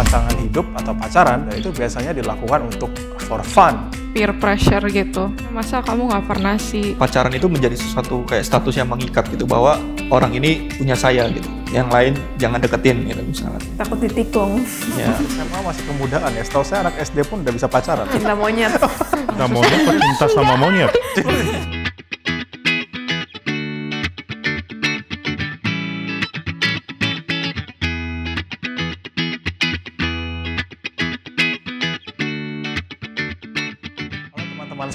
pasangan hidup atau pacaran itu biasanya dilakukan untuk for fun. peer pressure gitu. Masa kamu nggak pernah sih? pacaran itu menjadi sesuatu kayak status yang mengikat gitu bahwa orang ini punya saya gitu yang lain jangan deketin gitu misalnya takut ditikung ya SMA masih kemudaan ya. Setahu saya anak SD pun udah bisa pacaran. cinta monyet Nah monyet pecinta sama monyet.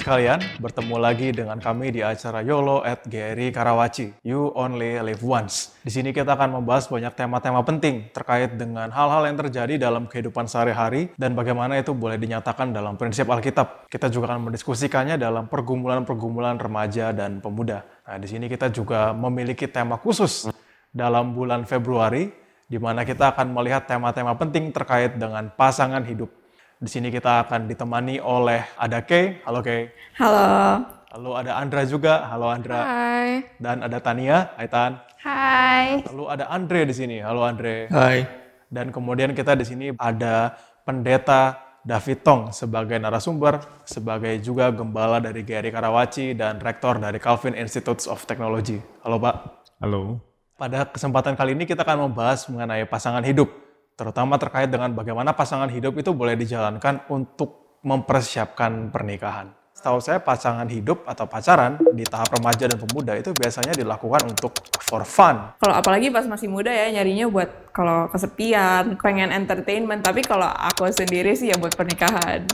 sekalian, bertemu lagi dengan kami di acara YOLO at Gary Karawaci. You only live once. Di sini kita akan membahas banyak tema-tema penting terkait dengan hal-hal yang terjadi dalam kehidupan sehari-hari dan bagaimana itu boleh dinyatakan dalam prinsip Alkitab. Kita juga akan mendiskusikannya dalam pergumulan-pergumulan remaja dan pemuda. Nah, di sini kita juga memiliki tema khusus dalam bulan Februari di mana kita akan melihat tema-tema penting terkait dengan pasangan hidup. Di sini kita akan ditemani oleh ada Kay, halo Kay. halo Lalu ada Andra juga, halo Andra. Hai. Dan ada Tania, hai Tan. hai Lalu ada Andre di sini, halo Andre. hai Dan kemudian kita di sini ada pendeta David Tong sebagai narasumber, sebagai juga gembala dari GRI Karawaci dan rektor dari Calvin Institutes of Technology. Halo Pak. Halo. Pada kesempatan kali ini kita akan membahas mengenai pasangan hidup, terutama terkait dengan bagaimana pasangan hidup itu boleh dijalankan untuk mempersiapkan pernikahan. Setahu saya pasangan hidup atau pacaran di tahap remaja dan pemuda itu biasanya dilakukan untuk for fun. kalau apalagi pas masih muda ya nyarinya buat kalau kesepian pengen entertainment tapi kalau aku sendiri sih ya buat pernikahan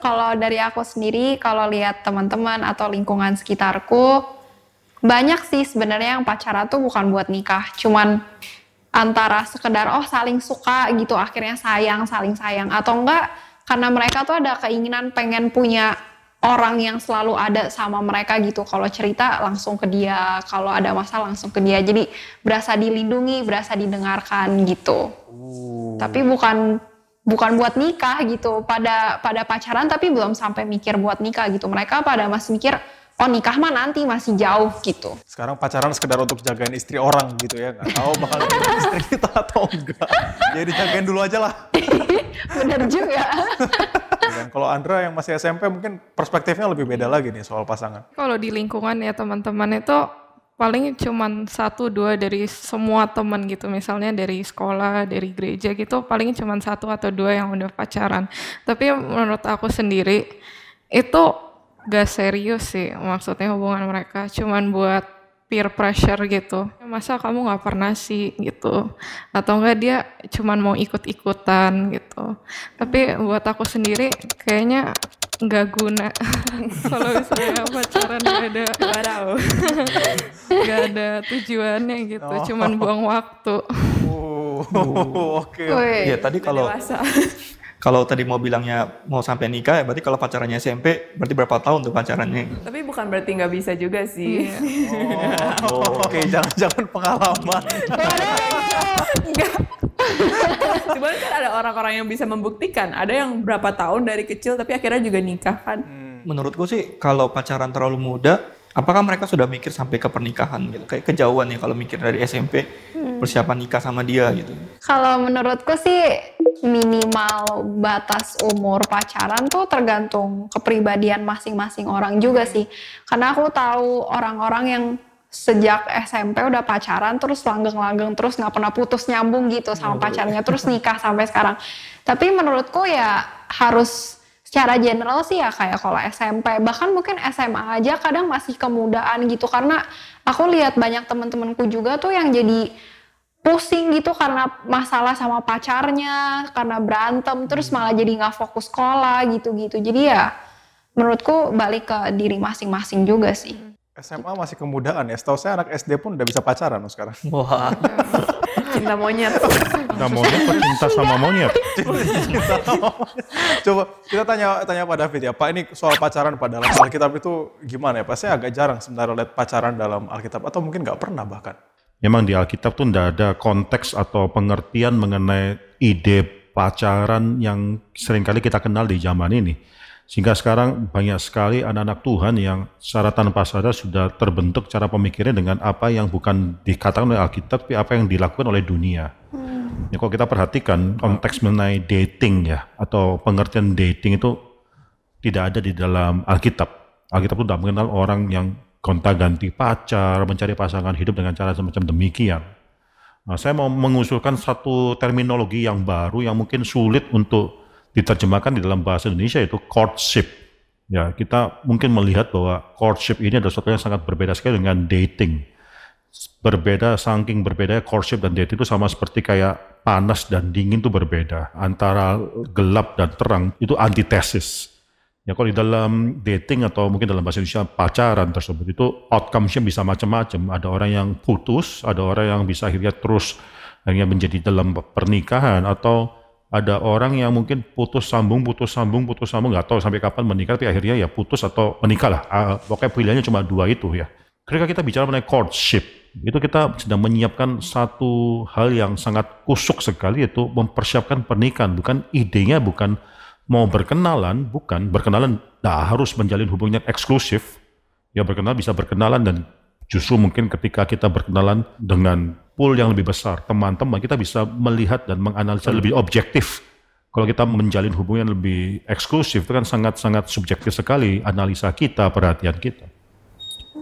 kalau dari aku sendiri, kalau lihat teman-teman atau lingkungan sekitarku, banyak sih sebenarnya yang pacaran tuh bukan buat nikah, cuman antara sekedar oh saling suka gitu akhirnya sayang saling sayang. Atau enggak karena mereka tuh ada keinginan pengen punya orang yang selalu ada sama mereka gitu. Kalau cerita langsung ke dia kalau ada masalah langsung ke dia. Jadi berasa dilindungi berasa didengarkan gitu. Tapi bukan bukan buat nikah gitu. Pada pada pacaran tapi belum sampai mikir buat nikah gitu. Mereka pada masih mikir oh nikah mah nanti masih jauh gitu Sekarang pacaran sekedar untuk jagain istri orang gitu ya, nggak tahu bakal istri kita atau enggak. Jadi jagain dulu aja lah. bener juga Dan kalau Andra yang masih SMP mungkin perspektifnya lebih beda lagi nih soal pasangan. Kalau di lingkungan ya teman-teman itu paling cuman satu dua dari semua teman gitu misalnya dari sekolah dari gereja gitu paling cuman satu atau dua yang udah pacaran tapi menurut aku sendiri itu gak serius sih maksudnya hubungan mereka cuman buat peer pressure gitu. Masa kamu nggak pernah sih gitu? Atau enggak dia cuman mau ikut-ikutan gitu? Tapi buat aku sendiri kayaknya nggak guna. Kalau misalnya pacaran gak ada Gak ada tujuannya gitu. Cuman buang waktu. Oh, oke. Woi. ya tadi kalau. kalau tadi mau bilangnya mau sampai nikah ya berarti kalau pacarannya SMP berarti berapa tahun tuh pacarannya Tapi bukan berarti nggak bisa juga sih. Oh, Oke, jangan-jangan pengalaman. Cuman kan ada orang-orang yang bisa membuktikan. Ada yang berapa tahun dari kecil tapi akhirnya juga nikah kan. menurutku sih kalau pacaran terlalu muda apakah mereka sudah mikir sampai ke pernikahan gitu kayak kejauhan ya kalau mikir dari SMP persiapan nikah sama dia gitu Kalau menurutku sih minimal batas umur pacaran tuh tergantung kepribadian masing-masing orang juga sih. Karena aku tahu orang-orang yang sejak SMP udah pacaran terus langgeng-langgeng terus nggak pernah putus nyambung gitu sama pacarnya terus nikah sampai sekarang. Tapi menurutku ya harus secara general sih ya kayak kalau SMP bahkan mungkin SMA aja kadang masih kemudaan gitu karena aku lihat banyak teman-temanku juga tuh yang jadi pusing gitu karena masalah sama pacarnya, karena berantem, terus malah jadi nggak fokus sekolah gitu-gitu. Jadi ya menurutku balik ke diri masing-masing juga sih. SMA masih kemudaan ya. Setahu saya anak SD pun udah bisa pacaran loh sekarang. wah Cinta monyet. Nah monyet pecinta sama monyet. Coba kita tanya tanya Pak David ya. Pak ini soal pacaran Pak dalam Alkitab itu gimana ya Pak? Saya agak jarang sebenarnya lihat pacaran dalam Alkitab atau mungkin nggak pernah bahkan. Memang di Alkitab tuh tidak ada konteks atau pengertian mengenai ide pacaran yang sering kali kita kenal di zaman ini. Sehingga sekarang banyak sekali anak-anak Tuhan yang secara tanpa sadar sudah terbentuk cara pemikirnya dengan apa yang bukan dikatakan oleh Alkitab, tapi apa yang dilakukan oleh dunia. Ya, kalau kita perhatikan konteks mengenai dating ya, atau pengertian dating itu tidak ada di dalam Alkitab. Alkitab itu tidak mengenal orang yang gonta-ganti pacar, mencari pasangan hidup dengan cara semacam demikian. Nah, saya mau mengusulkan satu terminologi yang baru yang mungkin sulit untuk diterjemahkan di dalam bahasa Indonesia yaitu courtship. Ya, kita mungkin melihat bahwa courtship ini adalah sesuatu yang sangat berbeda sekali dengan dating. Berbeda, saking berbeda courtship dan dating itu sama seperti kayak panas dan dingin itu berbeda. Antara gelap dan terang itu antitesis. Ya kalau di dalam dating atau mungkin dalam bahasa Indonesia pacaran tersebut itu outcome-nya bisa macam-macam. Ada orang yang putus, ada orang yang bisa akhirnya terus akhirnya menjadi dalam pernikahan atau ada orang yang mungkin putus sambung, putus sambung, putus sambung, nggak tahu sampai kapan menikah, tapi akhirnya ya putus atau menikah lah. Uh, pokoknya pilihannya cuma dua itu ya. Ketika kita bicara mengenai courtship, itu kita sedang menyiapkan satu hal yang sangat kusuk sekali, yaitu mempersiapkan pernikahan. Bukan idenya, bukan mau berkenalan, bukan. Berkenalan nah harus menjalin hubungan eksklusif. Ya berkenalan bisa berkenalan dan justru mungkin ketika kita berkenalan dengan pool yang lebih besar, teman-teman, kita bisa melihat dan menganalisa lebih objektif. Kalau kita menjalin hubungan lebih eksklusif, itu kan sangat-sangat subjektif sekali analisa kita, perhatian kita.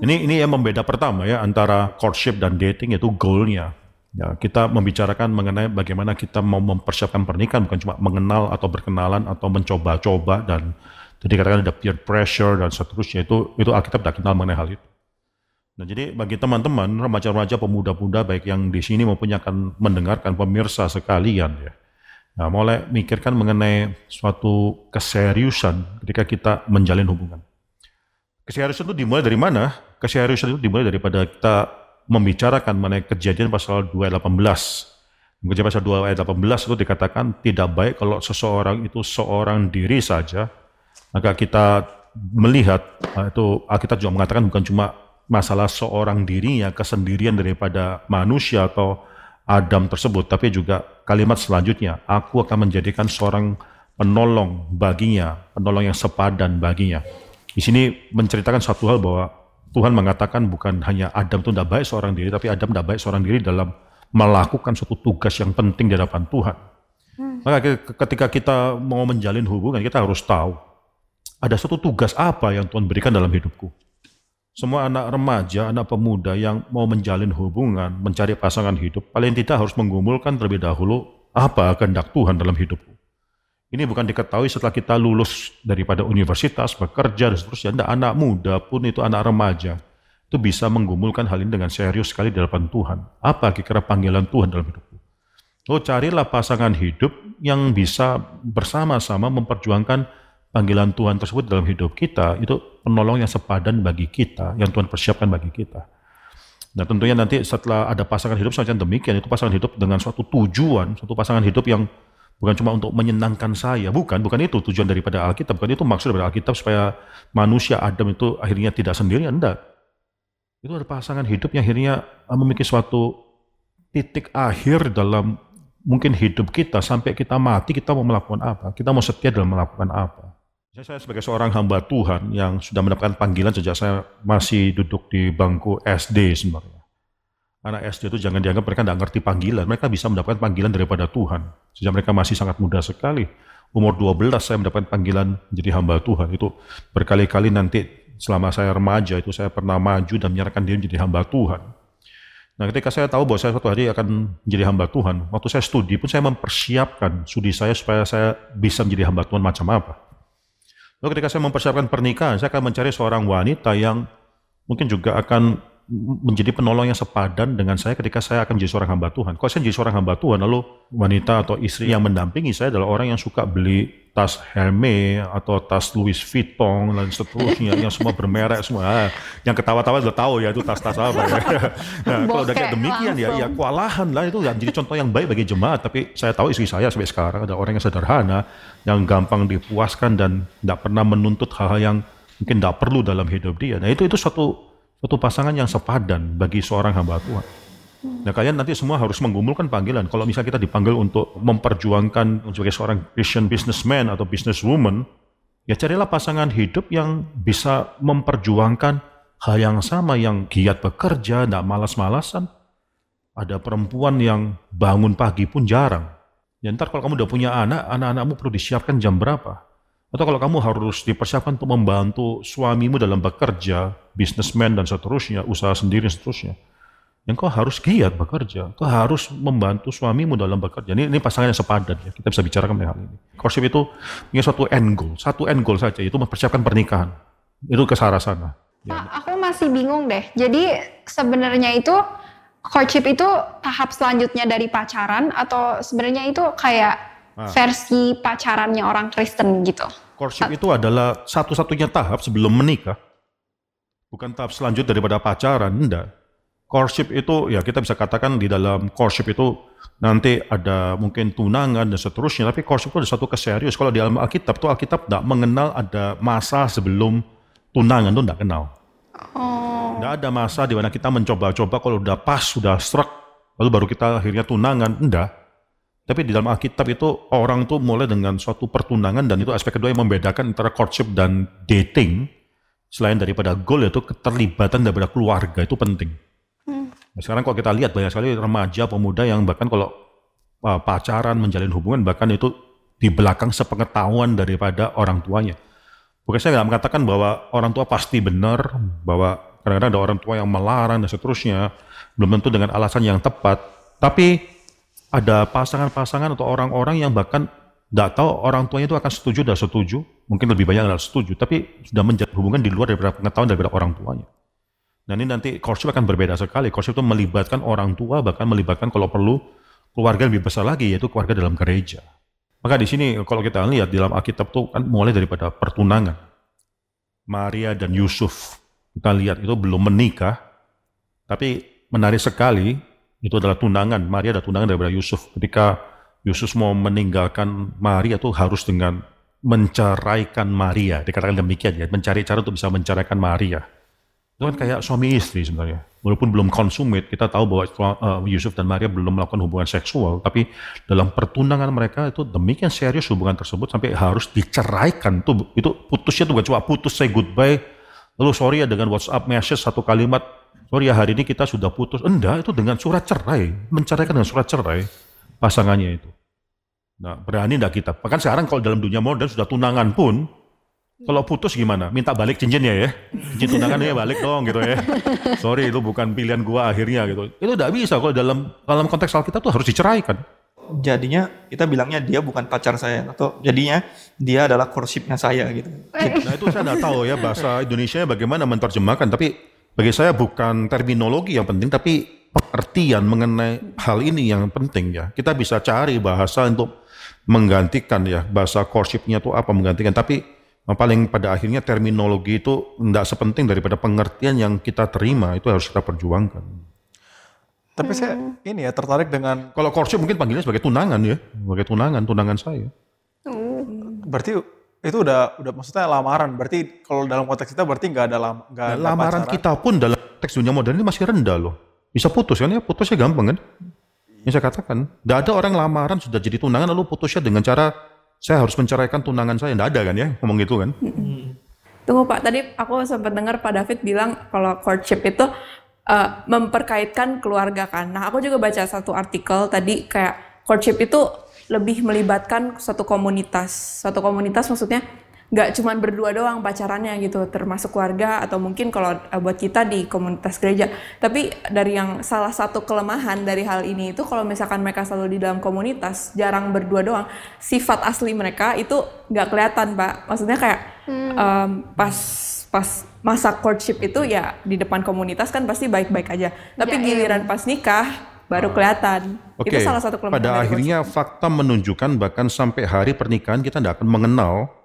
Ini ini yang membeda pertama ya antara courtship dan dating itu goalnya. Ya, kita membicarakan mengenai bagaimana kita mau mempersiapkan pernikahan bukan cuma mengenal atau berkenalan atau mencoba-coba dan jadi katakan ada peer pressure dan seterusnya itu itu Alkitab tidak kenal mengenai hal itu. Nah, jadi bagi teman-teman, remaja-remaja, pemuda-pemuda baik yang di sini maupun yang akan mendengarkan pemirsa sekalian ya. Nah, mulai mikirkan mengenai suatu keseriusan ketika kita menjalin hubungan. Keseriusan itu dimulai dari mana? Keseriusan itu dimulai daripada kita membicarakan mengenai kejadian pasal 2 ayat 18. Kejadian pasal 2 ayat 18 itu dikatakan tidak baik kalau seseorang itu seorang diri saja, maka kita melihat, nah, itu Alkitab juga mengatakan bukan cuma masalah seorang dirinya, kesendirian daripada manusia atau Adam tersebut, tapi juga kalimat selanjutnya, aku akan menjadikan seorang penolong baginya, penolong yang sepadan baginya. Di sini menceritakan satu hal bahwa Tuhan mengatakan bukan hanya Adam itu tidak baik seorang diri, tapi Adam tidak baik seorang diri dalam melakukan suatu tugas yang penting di hadapan Tuhan. Hmm. Maka ketika kita mau menjalin hubungan, kita harus tahu ada suatu tugas apa yang Tuhan berikan dalam hidupku semua anak remaja, anak pemuda yang mau menjalin hubungan, mencari pasangan hidup, paling tidak harus menggumulkan terlebih dahulu apa kehendak Tuhan dalam hidupku. Ini bukan diketahui setelah kita lulus daripada universitas, bekerja, dan seterusnya. Anda anak muda pun itu anak remaja, itu bisa menggumulkan hal ini dengan serius sekali di hadapan Tuhan. Apa kira-kira panggilan Tuhan dalam hidupku? Oh, carilah pasangan hidup yang bisa bersama-sama memperjuangkan panggilan Tuhan tersebut dalam hidup kita itu penolong yang sepadan bagi kita, yang Tuhan persiapkan bagi kita. Nah tentunya nanti setelah ada pasangan hidup semacam demikian, itu pasangan hidup dengan suatu tujuan, suatu pasangan hidup yang bukan cuma untuk menyenangkan saya, bukan, bukan itu tujuan daripada Alkitab, bukan itu maksud daripada Alkitab supaya manusia Adam itu akhirnya tidak sendirian, enggak. Itu ada pasangan hidup yang akhirnya uh, memiliki suatu titik akhir dalam mungkin hidup kita sampai kita mati kita mau melakukan apa, kita mau setia dalam melakukan apa. Saya sebagai seorang hamba Tuhan yang sudah mendapatkan panggilan sejak saya masih duduk di bangku SD sebenarnya. Anak SD itu jangan dianggap mereka tidak ngerti panggilan. Mereka bisa mendapatkan panggilan daripada Tuhan. Sejak mereka masih sangat muda sekali. Umur 12 saya mendapatkan panggilan menjadi hamba Tuhan. Itu berkali-kali nanti selama saya remaja itu saya pernah maju dan menyerahkan diri menjadi hamba Tuhan. Nah ketika saya tahu bahwa saya suatu hari akan menjadi hamba Tuhan, waktu saya studi pun saya mempersiapkan studi saya supaya saya bisa menjadi hamba Tuhan macam apa. Lalu ketika saya mempersiapkan pernikahan, saya akan mencari seorang wanita yang mungkin juga akan menjadi penolong yang sepadan dengan saya ketika saya akan menjadi seorang hamba Tuhan. Kalau saya menjadi seorang hamba Tuhan, lalu wanita atau istri yang mendampingi saya adalah orang yang suka beli tas Hermes atau tas Louis Vuitton dan seterusnya yang semua bermerek semua. Nah, yang ketawa-tawa sudah tahu ya itu tas-tas apa ya. Nah, kalau udah kayak demikian ya, ya kewalahan lah itu yang jadi contoh yang baik bagi jemaat. Tapi saya tahu istri saya sampai sekarang ada orang yang sederhana, yang gampang dipuaskan dan tidak pernah menuntut hal-hal yang mungkin tidak perlu dalam hidup dia. Nah itu itu suatu suatu pasangan yang sepadan bagi seorang hamba Tuhan. Nah kalian nanti semua harus menggumulkan panggilan. Kalau misalnya kita dipanggil untuk memperjuangkan sebagai seorang Christian businessman atau businesswoman, ya carilah pasangan hidup yang bisa memperjuangkan hal yang sama, yang giat bekerja, tidak malas-malasan. Ada perempuan yang bangun pagi pun jarang. Ya ntar kalau kamu udah punya anak, anak-anakmu perlu disiapkan jam berapa? Atau kalau kamu harus dipersiapkan untuk membantu suamimu dalam bekerja, bisnismen dan seterusnya, usaha sendiri dan seterusnya. Yang kau harus giat bekerja, kau harus membantu suamimu dalam bekerja. Ini, ini pasangan yang sepadan ya, kita bisa bicarakan mengenai hal ini. Courtship itu punya suatu end goal, satu end goal saja, itu mempersiapkan pernikahan. Itu ke arah sana. Pak, aku masih bingung deh. Jadi sebenarnya itu courtship itu tahap selanjutnya dari pacaran atau sebenarnya itu kayak Ah. versi pacarannya orang Kristen gitu? Courtship itu adalah satu-satunya tahap sebelum menikah. Bukan tahap selanjut daripada pacaran, enggak. Courtship itu ya kita bisa katakan di dalam courtship itu nanti ada mungkin tunangan dan seterusnya, tapi courtship itu ada satu keserius. Kalau di dalam Alkitab tuh Alkitab tidak mengenal ada masa sebelum tunangan tuh tidak kenal. Oh, Tidak ada masa di mana kita mencoba-coba kalau udah pas, sudah struck, lalu baru kita akhirnya tunangan. Enggak. Tapi di dalam Alkitab itu orang tuh mulai dengan suatu pertunangan dan itu aspek kedua yang membedakan antara courtship dan dating. Selain daripada goal itu keterlibatan daripada keluarga itu penting. Nah, sekarang kalau kita lihat banyak sekali remaja, pemuda yang bahkan kalau uh, pacaran, menjalin hubungan bahkan itu di belakang sepengetahuan daripada orang tuanya. Bukan saya nggak mengatakan bahwa orang tua pasti benar, bahwa kadang-kadang ada orang tua yang melarang dan seterusnya, belum tentu dengan alasan yang tepat. Tapi ada pasangan-pasangan atau orang-orang yang bahkan nggak tahu orang tuanya itu akan setuju dan setuju, mungkin lebih banyak adalah setuju, tapi sudah menjalin hubungan di luar daripada pengetahuan daripada orang tuanya. Nah ini nanti courtship akan berbeda sekali. Courtship itu melibatkan orang tua, bahkan melibatkan kalau perlu keluarga lebih besar lagi, yaitu keluarga dalam gereja. Maka di sini kalau kita lihat dalam Alkitab itu kan mulai daripada pertunangan. Maria dan Yusuf, kita lihat itu belum menikah, tapi menarik sekali itu adalah tunangan. Maria ada tunangan daripada Yusuf. Ketika Yusuf mau meninggalkan Maria itu harus dengan menceraikan Maria. Dikatakan demikian ya, mencari cara untuk bisa menceraikan Maria. Itu kan kayak suami istri sebenarnya. Walaupun belum konsumit, kita tahu bahwa uh, Yusuf dan Maria belum melakukan hubungan seksual, tapi dalam pertunangan mereka itu demikian serius hubungan tersebut sampai harus diceraikan. Itu, itu putusnya tuh bukan cuma putus say goodbye, lalu sorry ya dengan WhatsApp message satu kalimat, sorry ya hari ini kita sudah putus. Enggak, itu dengan surat cerai, menceraikan dengan surat cerai pasangannya itu. Nah, berani enggak kita? Bahkan sekarang kalau dalam dunia modern sudah tunangan pun, kalau putus gimana? Minta balik cincinnya ya. Cincin tunangan ya balik dong gitu ya. Sorry itu bukan pilihan gua akhirnya gitu. Itu tidak bisa kalau dalam dalam konteks Alkitab tuh harus diceraikan. Jadinya kita bilangnya dia bukan pacar saya atau jadinya dia adalah courtshipnya saya gitu. Nah itu saya tidak tahu ya bahasa Indonesia bagaimana menerjemahkan. Tapi bagi saya bukan terminologi yang penting, tapi pengertian mengenai hal ini yang penting ya. Kita bisa cari bahasa untuk menggantikan ya bahasa courtshipnya itu apa menggantikan. Tapi paling pada akhirnya terminologi itu tidak sepenting daripada pengertian yang kita terima itu harus kita perjuangkan. Tapi saya ini ya tertarik dengan Kalau courtship mungkin panggilnya sebagai tunangan ya, sebagai tunangan, tunangan saya. berarti itu udah udah maksudnya lamaran. Berarti kalau dalam konteks kita berarti nggak ada lam, nggak Nah, ada lamaran pacaran. kita pun dalam teks dunia modern ini masih rendah loh. Bisa putus kan ya, putusnya gampang kan? Yang saya katakan, tidak ada orang lamaran sudah jadi tunangan lalu putusnya dengan cara saya harus menceraikan tunangan saya. Tidak ada kan ya, ngomong gitu kan? Tunggu Pak, tadi aku sempat dengar Pak David bilang kalau courtship itu eh, memperkaitkan keluarga kan. Nah aku juga baca satu artikel tadi kayak courtship itu lebih melibatkan suatu komunitas. Suatu komunitas maksudnya nggak cuma berdua doang pacarannya gitu, termasuk keluarga atau mungkin kalau eh, buat kita di komunitas gereja. Tapi dari yang salah satu kelemahan dari hal ini itu kalau misalkan mereka selalu di dalam komunitas, jarang berdua doang, sifat asli mereka itu nggak kelihatan Pak. Maksudnya kayak em, pas pas masa courtship itu ya di depan komunitas kan pasti baik-baik aja. Tapi Jaim. giliran pas nikah baru kelihatan. Oke, Itu salah satu kelemahan pada akhirnya fakta menunjukkan bahkan sampai hari pernikahan kita tidak akan mengenal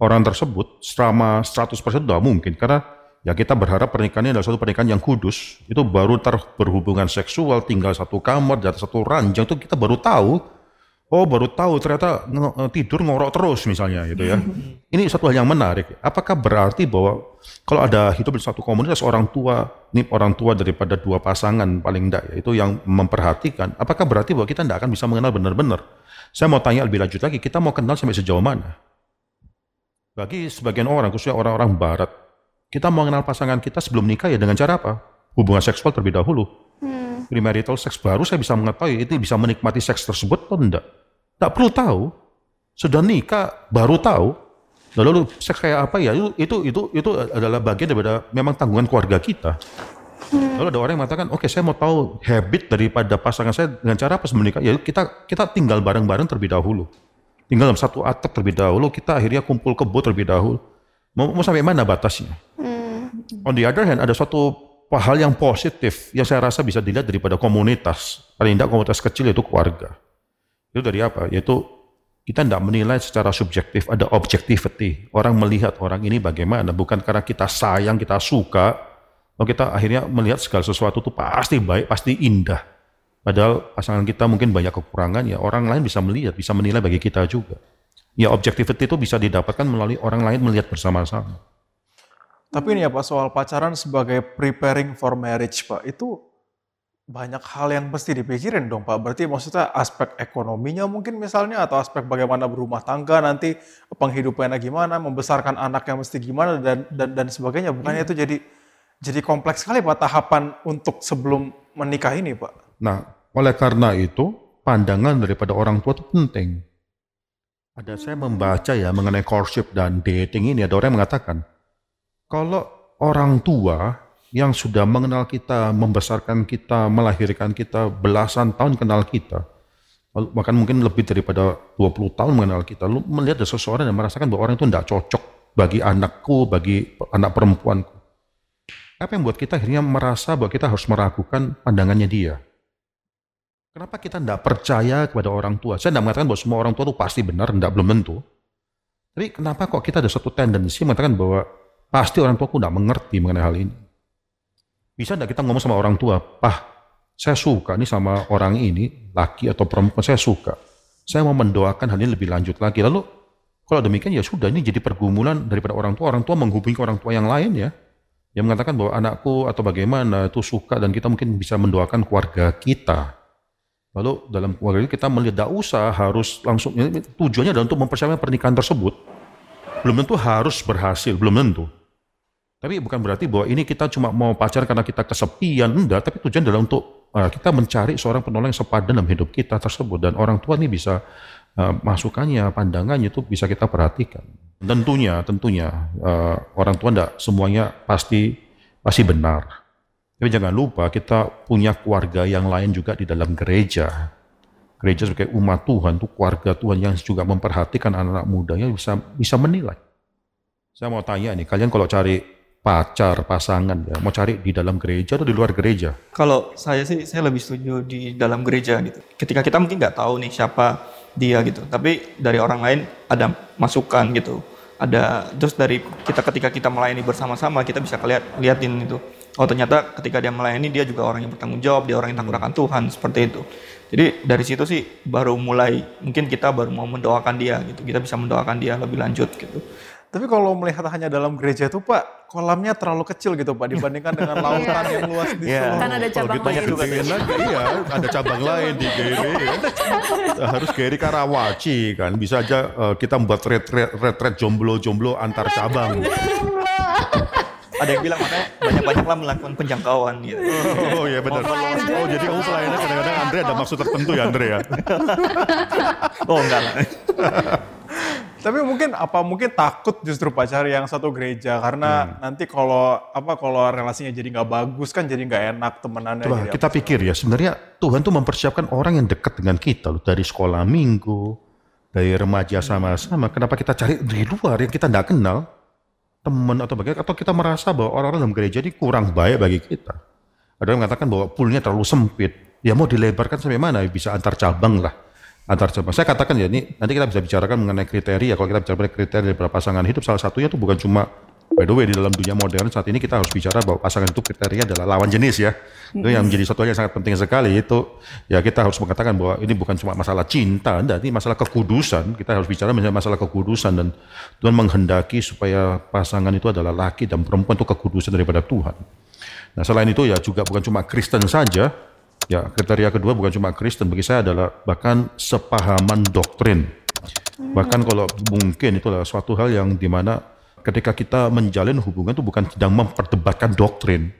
orang tersebut selama 100% tidak mungkin. Karena ya kita berharap pernikahannya adalah suatu pernikahan yang kudus. Itu baru ter berhubungan seksual, tinggal satu kamar, di atas satu ranjang, itu kita baru tahu. Oh baru tahu ternyata eh, tidur ngorok terus misalnya gitu ya. Ini satu hal yang menarik. Apakah berarti bahwa kalau ada hidup di satu komunitas orang tua, ini orang tua daripada dua pasangan paling enggak ya, itu yang memperhatikan, apakah berarti bahwa kita tidak akan bisa mengenal benar-benar? Saya mau tanya lebih lanjut lagi, kita mau kenal sampai sejauh mana? Bagi sebagian orang, khususnya orang-orang barat, kita mengenal pasangan kita sebelum nikah ya dengan cara apa? Hubungan seksual terlebih dahulu. Hmm. Premarital seks baru saya bisa mengetahui itu bisa menikmati seks tersebut atau enggak. Tak perlu tahu. Sudah nikah baru tahu. Lalu seks kayak apa ya? Itu itu itu, itu adalah bagian daripada memang tanggungan keluarga kita. Lalu ada orang yang mengatakan, oke saya mau tahu habit daripada pasangan saya dengan cara apa sebelum nikah. Ya kita kita tinggal bareng-bareng terlebih dahulu. Tinggal dalam satu atap terlebih dahulu, kita akhirnya kumpul kebo terlebih dahulu. Mau, mau sampai mana batasnya? On the other hand, ada suatu hal yang positif yang saya rasa bisa dilihat daripada komunitas. Paling tidak komunitas kecil itu keluarga. Itu dari apa? Yaitu kita tidak menilai secara subjektif, ada objectivity. Orang melihat orang ini bagaimana, bukan karena kita sayang, kita suka, lalu kita akhirnya melihat segala sesuatu itu pasti baik, pasti indah. Padahal pasangan kita mungkin banyak kekurangan, ya orang lain bisa melihat, bisa menilai bagi kita juga. Ya objectivity itu bisa didapatkan melalui orang lain melihat bersama-sama. Tapi ini ya Pak, soal pacaran sebagai preparing for marriage Pak, itu banyak hal yang mesti dipikirin dong Pak. Berarti maksudnya aspek ekonominya mungkin misalnya, atau aspek bagaimana berumah tangga nanti, penghidupannya gimana, membesarkan anak yang mesti gimana, dan dan, dan sebagainya. Bukannya itu jadi jadi kompleks sekali Pak tahapan untuk sebelum menikah ini Pak. Nah, oleh karena itu, pandangan daripada orang tua itu penting. Ada saya membaca ya mengenai courtship dan dating ini, ada orang yang mengatakan, kalau orang tua yang sudah mengenal kita, membesarkan kita, melahirkan kita, belasan tahun kenal kita, bahkan mungkin lebih daripada 20 tahun mengenal kita, lu melihat ada seseorang yang merasakan bahwa orang itu tidak cocok bagi anakku, bagi anak perempuanku. Apa yang buat kita akhirnya merasa bahwa kita harus meragukan pandangannya dia? Kenapa kita tidak percaya kepada orang tua? Saya tidak mengatakan bahwa semua orang tua itu pasti benar, tidak belum tentu. Tapi kenapa kok kita ada satu tendensi mengatakan bahwa pasti orang tuaku tidak mengerti mengenai hal ini? Bisa tidak kita ngomong sama orang tua, Pah, saya suka nih sama orang ini, laki atau perempuan, saya suka. Saya mau mendoakan hal ini lebih lanjut lagi. Lalu kalau demikian ya sudah, ini jadi pergumulan daripada orang tua. Orang tua menghubungi orang tua yang lain ya, yang mengatakan bahwa anakku atau bagaimana itu suka dan kita mungkin bisa mendoakan keluarga kita. Lalu dalam keluarga kita melihat tidak usah harus langsung ini tujuannya adalah untuk mempersiapkan pernikahan tersebut. Belum tentu harus berhasil, belum tentu. Tapi bukan berarti bahwa ini kita cuma mau pacaran karena kita kesepian, enggak. Tapi tujuan adalah untuk uh, kita mencari seorang penolong yang sepadan dalam hidup kita tersebut. Dan orang tua ini bisa uh, masukannya, pandangannya itu bisa kita perhatikan. Tentunya, tentunya uh, orang tua enggak semuanya pasti pasti benar. Tapi jangan lupa kita punya keluarga yang lain juga di dalam gereja. Gereja sebagai umat Tuhan itu keluarga Tuhan yang juga memperhatikan anak-anak mudanya bisa bisa menilai. Saya mau tanya nih, kalian kalau cari pacar, pasangan ya, mau cari di dalam gereja atau di luar gereja? Kalau saya sih, saya lebih setuju di dalam gereja gitu. Ketika kita mungkin nggak tahu nih siapa dia gitu, tapi dari orang lain ada masukan gitu. Ada terus dari kita ketika kita melayani bersama-sama kita bisa lihat liatin itu. Oh ternyata ketika dia melayani dia juga orang yang bertanggung jawab, dia orang yang takut akan Tuhan seperti itu. Jadi dari situ sih baru mulai mungkin kita baru mau mendoakan dia gitu. Kita bisa mendoakan dia lebih lanjut gitu. Tapi kalau melihat hanya dalam gereja itu Pak, kolamnya terlalu kecil gitu Pak dibandingkan dengan lautan yang luas di Iya. seluruh. Kan ada cabang Kalau lain. gitu pengen lagi, iya, ada cabang lain di Geri. ya. Harus Geri Karawaci kan, bisa aja eh, kita membuat retret retret jomblo-jomblo antar cabang. Ada yang bilang makanya banyak-banyaklah melakukan penjangkauan gitu. Oh iya benar. Oh jadi kamu pelayannya kadang-kadang Andre ada maksud tertentu ya Andre ya. Oh enggak lah. Tapi mungkin apa mungkin takut justru pacar yang satu gereja karena nanti kalau apa kalau relasinya jadi nggak bagus kan jadi nggak enak temenannya. Coba jadi kita pikir ya, sebenarnya Tuhan tuh mempersiapkan orang yang dekat dengan kita loh. Dari sekolah minggu, dari remaja sama-sama. Kenapa kita cari di luar yang kita nggak kenal? Teman atau bagaimana? Atau kita merasa bahwa orang-orang dalam gereja ini kurang baik bagi kita. Ada yang mengatakan bahwa poolnya terlalu sempit. Ya mau dilebarkan sampai mana? Bisa antar cabang lah. Antar cabang. Saya katakan ya ini nanti kita bisa bicarakan mengenai kriteria. Kalau kita bicara mengenai kriteria dari pasangan hidup, salah satunya itu bukan cuma By the way, di dalam dunia modern saat ini kita harus bicara bahwa pasangan itu kriteria adalah lawan jenis ya. Itu yang menjadi satu yang sangat penting sekali itu ya kita harus mengatakan bahwa ini bukan cuma masalah cinta, enggak, ini masalah kekudusan. Kita harus bicara mengenai masalah kekudusan dan Tuhan menghendaki supaya pasangan itu adalah laki dan perempuan itu kekudusan daripada Tuhan. Nah selain itu ya juga bukan cuma Kristen saja, ya kriteria kedua bukan cuma Kristen bagi saya adalah bahkan sepahaman doktrin. Bahkan kalau mungkin itu adalah suatu hal yang di mana ketika kita menjalin hubungan itu bukan sedang memperdebatkan doktrin.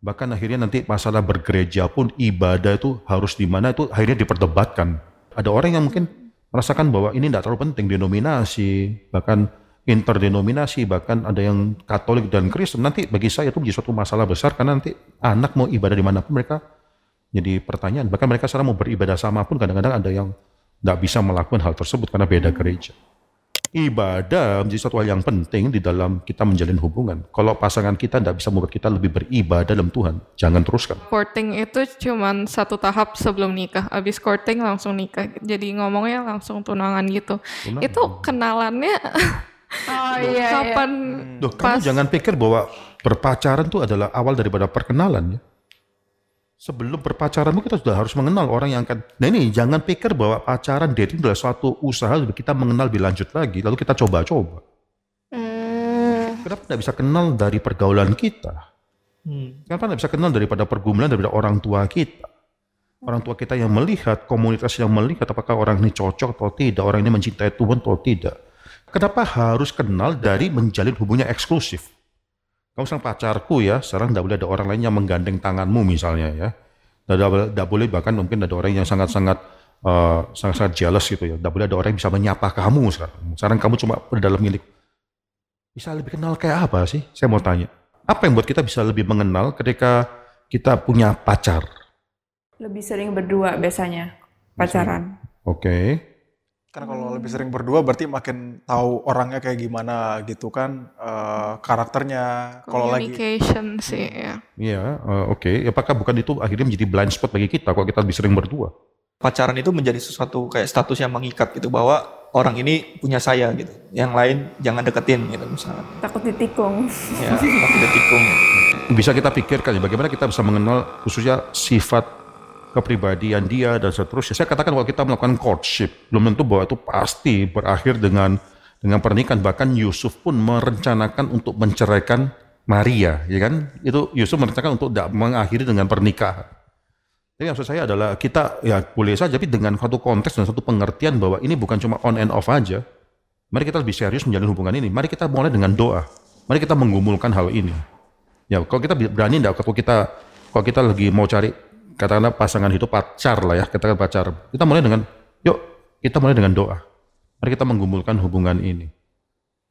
Bahkan akhirnya nanti masalah bergereja pun ibadah itu harus di mana itu akhirnya diperdebatkan. Ada orang yang mungkin merasakan bahwa ini tidak terlalu penting denominasi, bahkan interdenominasi, bahkan ada yang Katolik dan Kristen. Nanti bagi saya itu menjadi suatu masalah besar karena nanti anak mau ibadah di mana pun mereka jadi pertanyaan. Bahkan mereka sekarang mau beribadah sama pun kadang-kadang ada yang tidak bisa melakukan hal tersebut karena beda gereja. Ibadah menjadi suatu hal yang penting di dalam kita menjalin hubungan. Kalau pasangan kita tidak bisa membuat kita lebih beribadah dalam Tuhan, jangan teruskan. Courting itu cuma satu tahap sebelum nikah. Abis courting langsung nikah. Jadi ngomongnya langsung tunangan gitu. Tunangan. Itu kenalannya Oh iya, iya. kapan Loh, kamu jangan pikir bahwa berpacaran itu adalah awal daripada perkenalan ya. Sebelum berpacaranmu kita sudah harus mengenal orang yang akan. Nah ini jangan pikir bahwa pacaran dating adalah suatu usaha untuk kita mengenal lebih lanjut lagi, lalu kita coba-coba. Hmm. Kenapa tidak bisa kenal dari pergaulan kita? Hmm. Kenapa tidak bisa kenal daripada pergumulan daripada orang tua kita? Orang tua kita yang melihat, komunitas yang melihat apakah orang ini cocok atau tidak, orang ini mencintai Tuhan atau tidak. Kenapa harus kenal dari menjalin hubungan eksklusif? Kamu sekarang pacarku ya, sekarang tidak boleh ada orang lain yang menggandeng tanganmu misalnya ya. Tidak boleh bahkan mungkin ada orang yang sangat-sangat eh, sangat-sangat jealous gitu ya. Tidak boleh ada orang yang bisa menyapa kamu sekarang. Sekarang kamu cuma dalam milik. Bisa lebih kenal kayak apa sih? Saya mau tanya. Apa yang buat kita bisa lebih mengenal ketika kita punya pacar? Lebih sering berdua biasanya pacaran. Oke. Kan kalau lebih sering berdua berarti makin tahu orangnya kayak gimana gitu kan eh, karakternya. Kalau lagi communication sih ya. Iya, eh, oke. Apakah bukan itu akhirnya menjadi blind spot bagi kita kalau kita lebih sering berdua? Pacaran itu menjadi sesuatu kayak status yang mengikat gitu bahwa orang ini punya saya gitu. Yang lain jangan deketin gitu misalnya. Takut ditikung. Ya, tapi detikung. Bisa kita pikirkan ya, bagaimana kita bisa mengenal khususnya sifat kepribadian dia dan seterusnya. Saya katakan kalau kita melakukan courtship, belum tentu bahwa itu pasti berakhir dengan dengan pernikahan. Bahkan Yusuf pun merencanakan untuk menceraikan Maria, ya kan? Itu Yusuf merencanakan untuk tidak mengakhiri dengan pernikahan. Jadi maksud saya adalah kita ya boleh saja, tapi dengan satu konteks dan satu pengertian bahwa ini bukan cuma on and off aja. Mari kita lebih serius menjalin hubungan ini. Mari kita mulai dengan doa. Mari kita menggumulkan hal ini. Ya, kalau kita berani enggak, kalau kita kalau kita lagi mau cari katakanlah pasangan hidup pacar lah ya, katakan pacar. Kita mulai dengan yuk kita mulai dengan doa. Mari kita menggumulkan hubungan ini.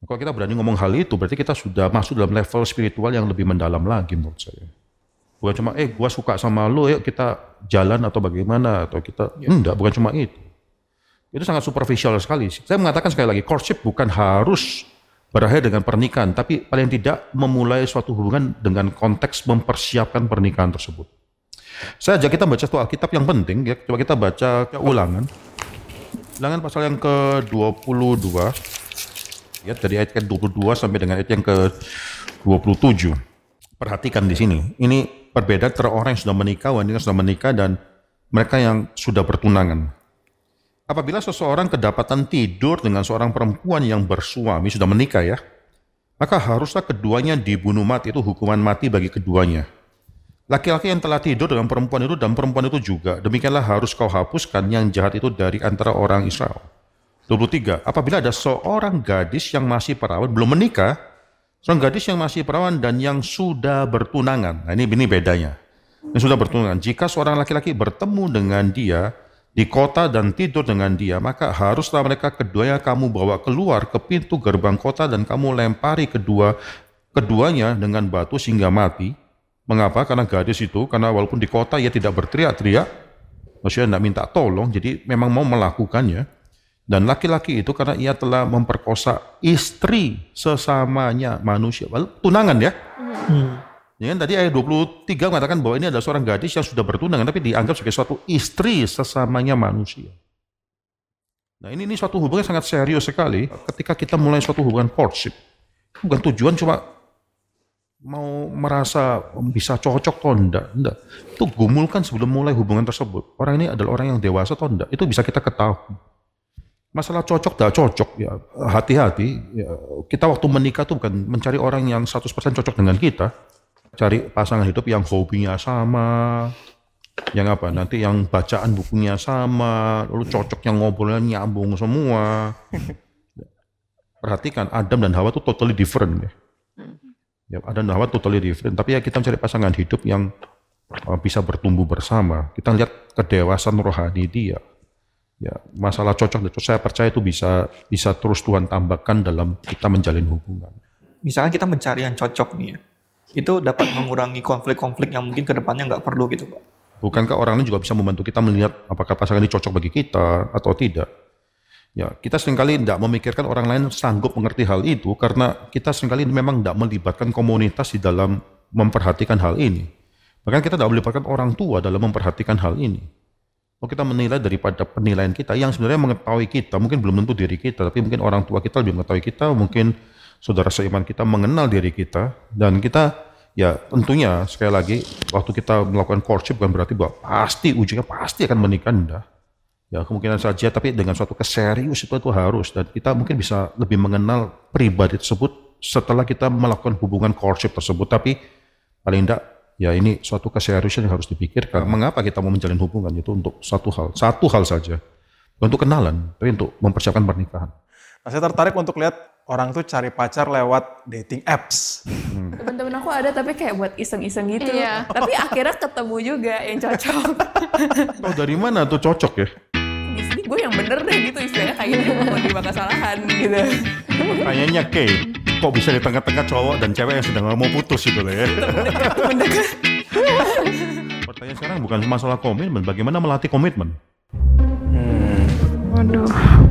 Kalau kita berani ngomong hal itu, berarti kita sudah masuk dalam level spiritual yang lebih mendalam lagi menurut saya. Bukan cuma, eh gua suka sama lo, yuk kita jalan atau bagaimana, atau kita, enggak, bukan cuma itu. Itu sangat superficial sekali. Saya mengatakan sekali lagi, courtship bukan harus berakhir dengan pernikahan, tapi paling tidak memulai suatu hubungan dengan konteks mempersiapkan pernikahan tersebut. Saya ajak kita baca satu Alkitab yang penting, ya. coba kita baca ulangan. Ulangan pasal yang ke-22, ya dari ayat ke-22 sampai dengan ayat yang ke-27. Perhatikan di sini, ini perbedaan antara orang yang sudah menikah, wanita yang sudah menikah, dan mereka yang sudah bertunangan. Apabila seseorang kedapatan tidur dengan seorang perempuan yang bersuami, sudah menikah ya, maka haruslah keduanya dibunuh mati, itu hukuman mati bagi keduanya. Laki-laki yang telah tidur dengan perempuan itu dan perempuan itu juga, demikianlah harus kau hapuskan yang jahat itu dari antara orang Israel. 23. Apabila ada seorang gadis yang masih perawan, belum menikah, seorang gadis yang masih perawan dan yang sudah bertunangan. Nah ini, ini bedanya. Yang sudah bertunangan. Jika seorang laki-laki bertemu dengan dia di kota dan tidur dengan dia, maka haruslah mereka keduanya kamu bawa keluar ke pintu gerbang kota dan kamu lempari kedua keduanya dengan batu sehingga mati. Mengapa? Karena gadis itu, karena walaupun di kota ia tidak berteriak-teriak, maksudnya tidak minta tolong, jadi memang mau melakukannya. Dan laki-laki itu karena ia telah memperkosa istri sesamanya manusia. Tunangan ya. Hmm. Ya kan tadi ayat 23 mengatakan bahwa ini adalah seorang gadis yang sudah bertunangan tapi dianggap sebagai suatu istri sesamanya manusia. Nah ini, ini suatu hubungan sangat serius sekali ketika kita mulai suatu hubungan courtship. Bukan tujuan cuma mau merasa bisa cocok atau enggak, enggak. Itu gumulkan sebelum mulai hubungan tersebut. Orang ini adalah orang yang dewasa atau enggak, itu bisa kita ketahui. Masalah cocok tidak cocok ya hati-hati. Ya, kita waktu menikah tuh bukan mencari orang yang 100% cocok dengan kita. Cari pasangan hidup yang hobinya sama, yang apa nanti yang bacaan bukunya sama lalu cocoknya ngobrolnya nyambung semua perhatikan Adam dan Hawa itu totally different ya. Ya Adam dan Hawa totally different tapi ya kita mencari pasangan hidup yang uh, bisa bertumbuh bersama kita lihat kedewasaan rohani dia ya masalah cocok dan saya percaya itu bisa bisa terus Tuhan tambahkan dalam kita menjalin hubungan Misalkan kita mencari yang cocok nih ya, itu dapat mengurangi konflik-konflik yang mungkin ke depannya nggak perlu gitu Pak. Bukankah orang lain juga bisa membantu kita melihat apakah pasangan ini cocok bagi kita atau tidak? Ya, kita sering kali tidak memikirkan orang lain sanggup mengerti hal itu karena kita sering kali memang tidak melibatkan komunitas di dalam memperhatikan hal ini. Bahkan kita tidak melibatkan orang tua dalam memperhatikan hal ini. Kalau kita menilai daripada penilaian kita yang sebenarnya mengetahui kita, mungkin belum tentu diri kita, tapi mungkin orang tua kita lebih mengetahui kita, mungkin saudara seiman kita mengenal diri kita dan kita ya tentunya sekali lagi waktu kita melakukan courtship bukan berarti bahwa pasti ujungnya pasti akan menikah enggak. Ya kemungkinan saja tapi dengan suatu keserius itu itu harus dan kita mungkin bisa lebih mengenal pribadi tersebut setelah kita melakukan hubungan courtship tersebut tapi paling enggak ya ini suatu keseriusan yang harus dipikirkan. Mengapa kita mau menjalin hubungan itu untuk satu hal, satu hal saja. Untuk kenalan, tapi untuk mempersiapkan pernikahan. Nah, saya tertarik untuk lihat orang tuh cari pacar lewat dating apps. Temen-temen aku ada tapi kayak buat iseng-iseng gitu. Iya. Tapi akhirnya ketemu juga yang cocok. Oh dari mana tuh cocok ya? Bener deh gitu istilahnya kayak gitu mau di kesalahan gitu. Kayaknya Kay, kok bisa di tengah-tengah cowok dan cewek yang sedang mau putus gitu loh ya. Pertanyaan sekarang bukan masalah komitmen, bagaimana melatih komitmen? Waduh.